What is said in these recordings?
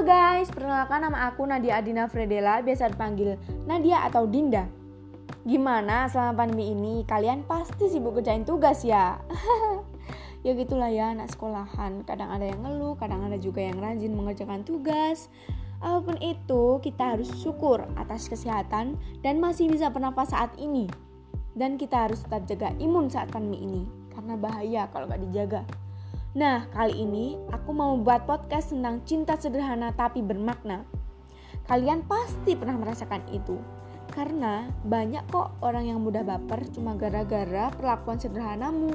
guys, perkenalkan nama aku Nadia Adina Fredela, biasa dipanggil Nadia atau Dinda. Gimana selama pandemi ini? Kalian pasti sibuk kerjain tugas ya? ya gitulah ya anak sekolahan. Kadang ada yang ngeluh, kadang ada juga yang rajin mengerjakan tugas. Apa pun itu, kita harus syukur atas kesehatan dan masih bisa bernafas saat ini. Dan kita harus tetap jaga imun saat pandemi ini, karena bahaya kalau nggak dijaga. Nah, kali ini aku mau buat podcast tentang cinta sederhana tapi bermakna. Kalian pasti pernah merasakan itu. Karena banyak kok orang yang mudah baper cuma gara-gara perlakuan sederhanamu.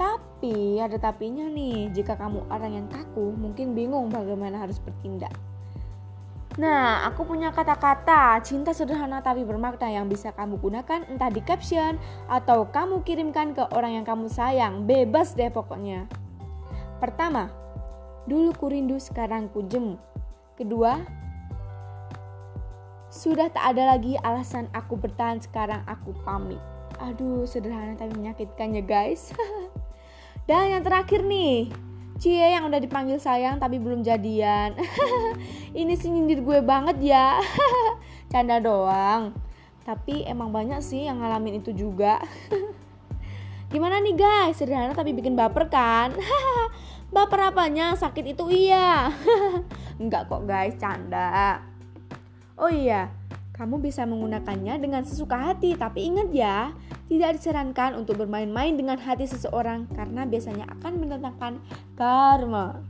Tapi ada tapinya nih, jika kamu orang yang kaku, mungkin bingung bagaimana harus bertindak. Nah, aku punya kata-kata cinta sederhana tapi bermakna yang bisa kamu gunakan entah di caption atau kamu kirimkan ke orang yang kamu sayang. Bebas deh pokoknya. Pertama, dulu ku rindu sekarang ku jemu. Kedua, sudah tak ada lagi alasan aku bertahan sekarang aku pamit. Aduh, sederhana tapi menyakitkan ya guys. Dan yang terakhir nih, Cie yang udah dipanggil sayang tapi belum jadian. Ini sih nyindir gue banget ya. Canda doang. Tapi emang banyak sih yang ngalamin itu juga. Gimana nih guys? Sederhana tapi bikin baper kan? Baper apanya? Sakit itu iya. Enggak kok guys, canda. Oh iya, kamu bisa menggunakannya dengan sesuka hati, tapi ingat ya, tidak disarankan untuk bermain-main dengan hati seseorang karena biasanya akan mendatangkan karma.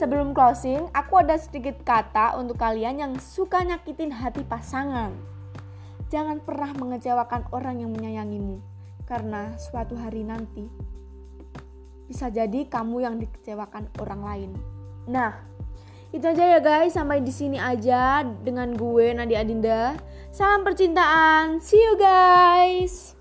Sebelum closing, aku ada sedikit kata untuk kalian yang suka nyakitin hati pasangan. Jangan pernah mengecewakan orang yang menyayangimu, karena suatu hari nanti bisa jadi kamu yang dikecewakan orang lain. Nah, itu aja ya guys, sampai di sini aja dengan gue Nadia Adinda. Salam percintaan. See you guys.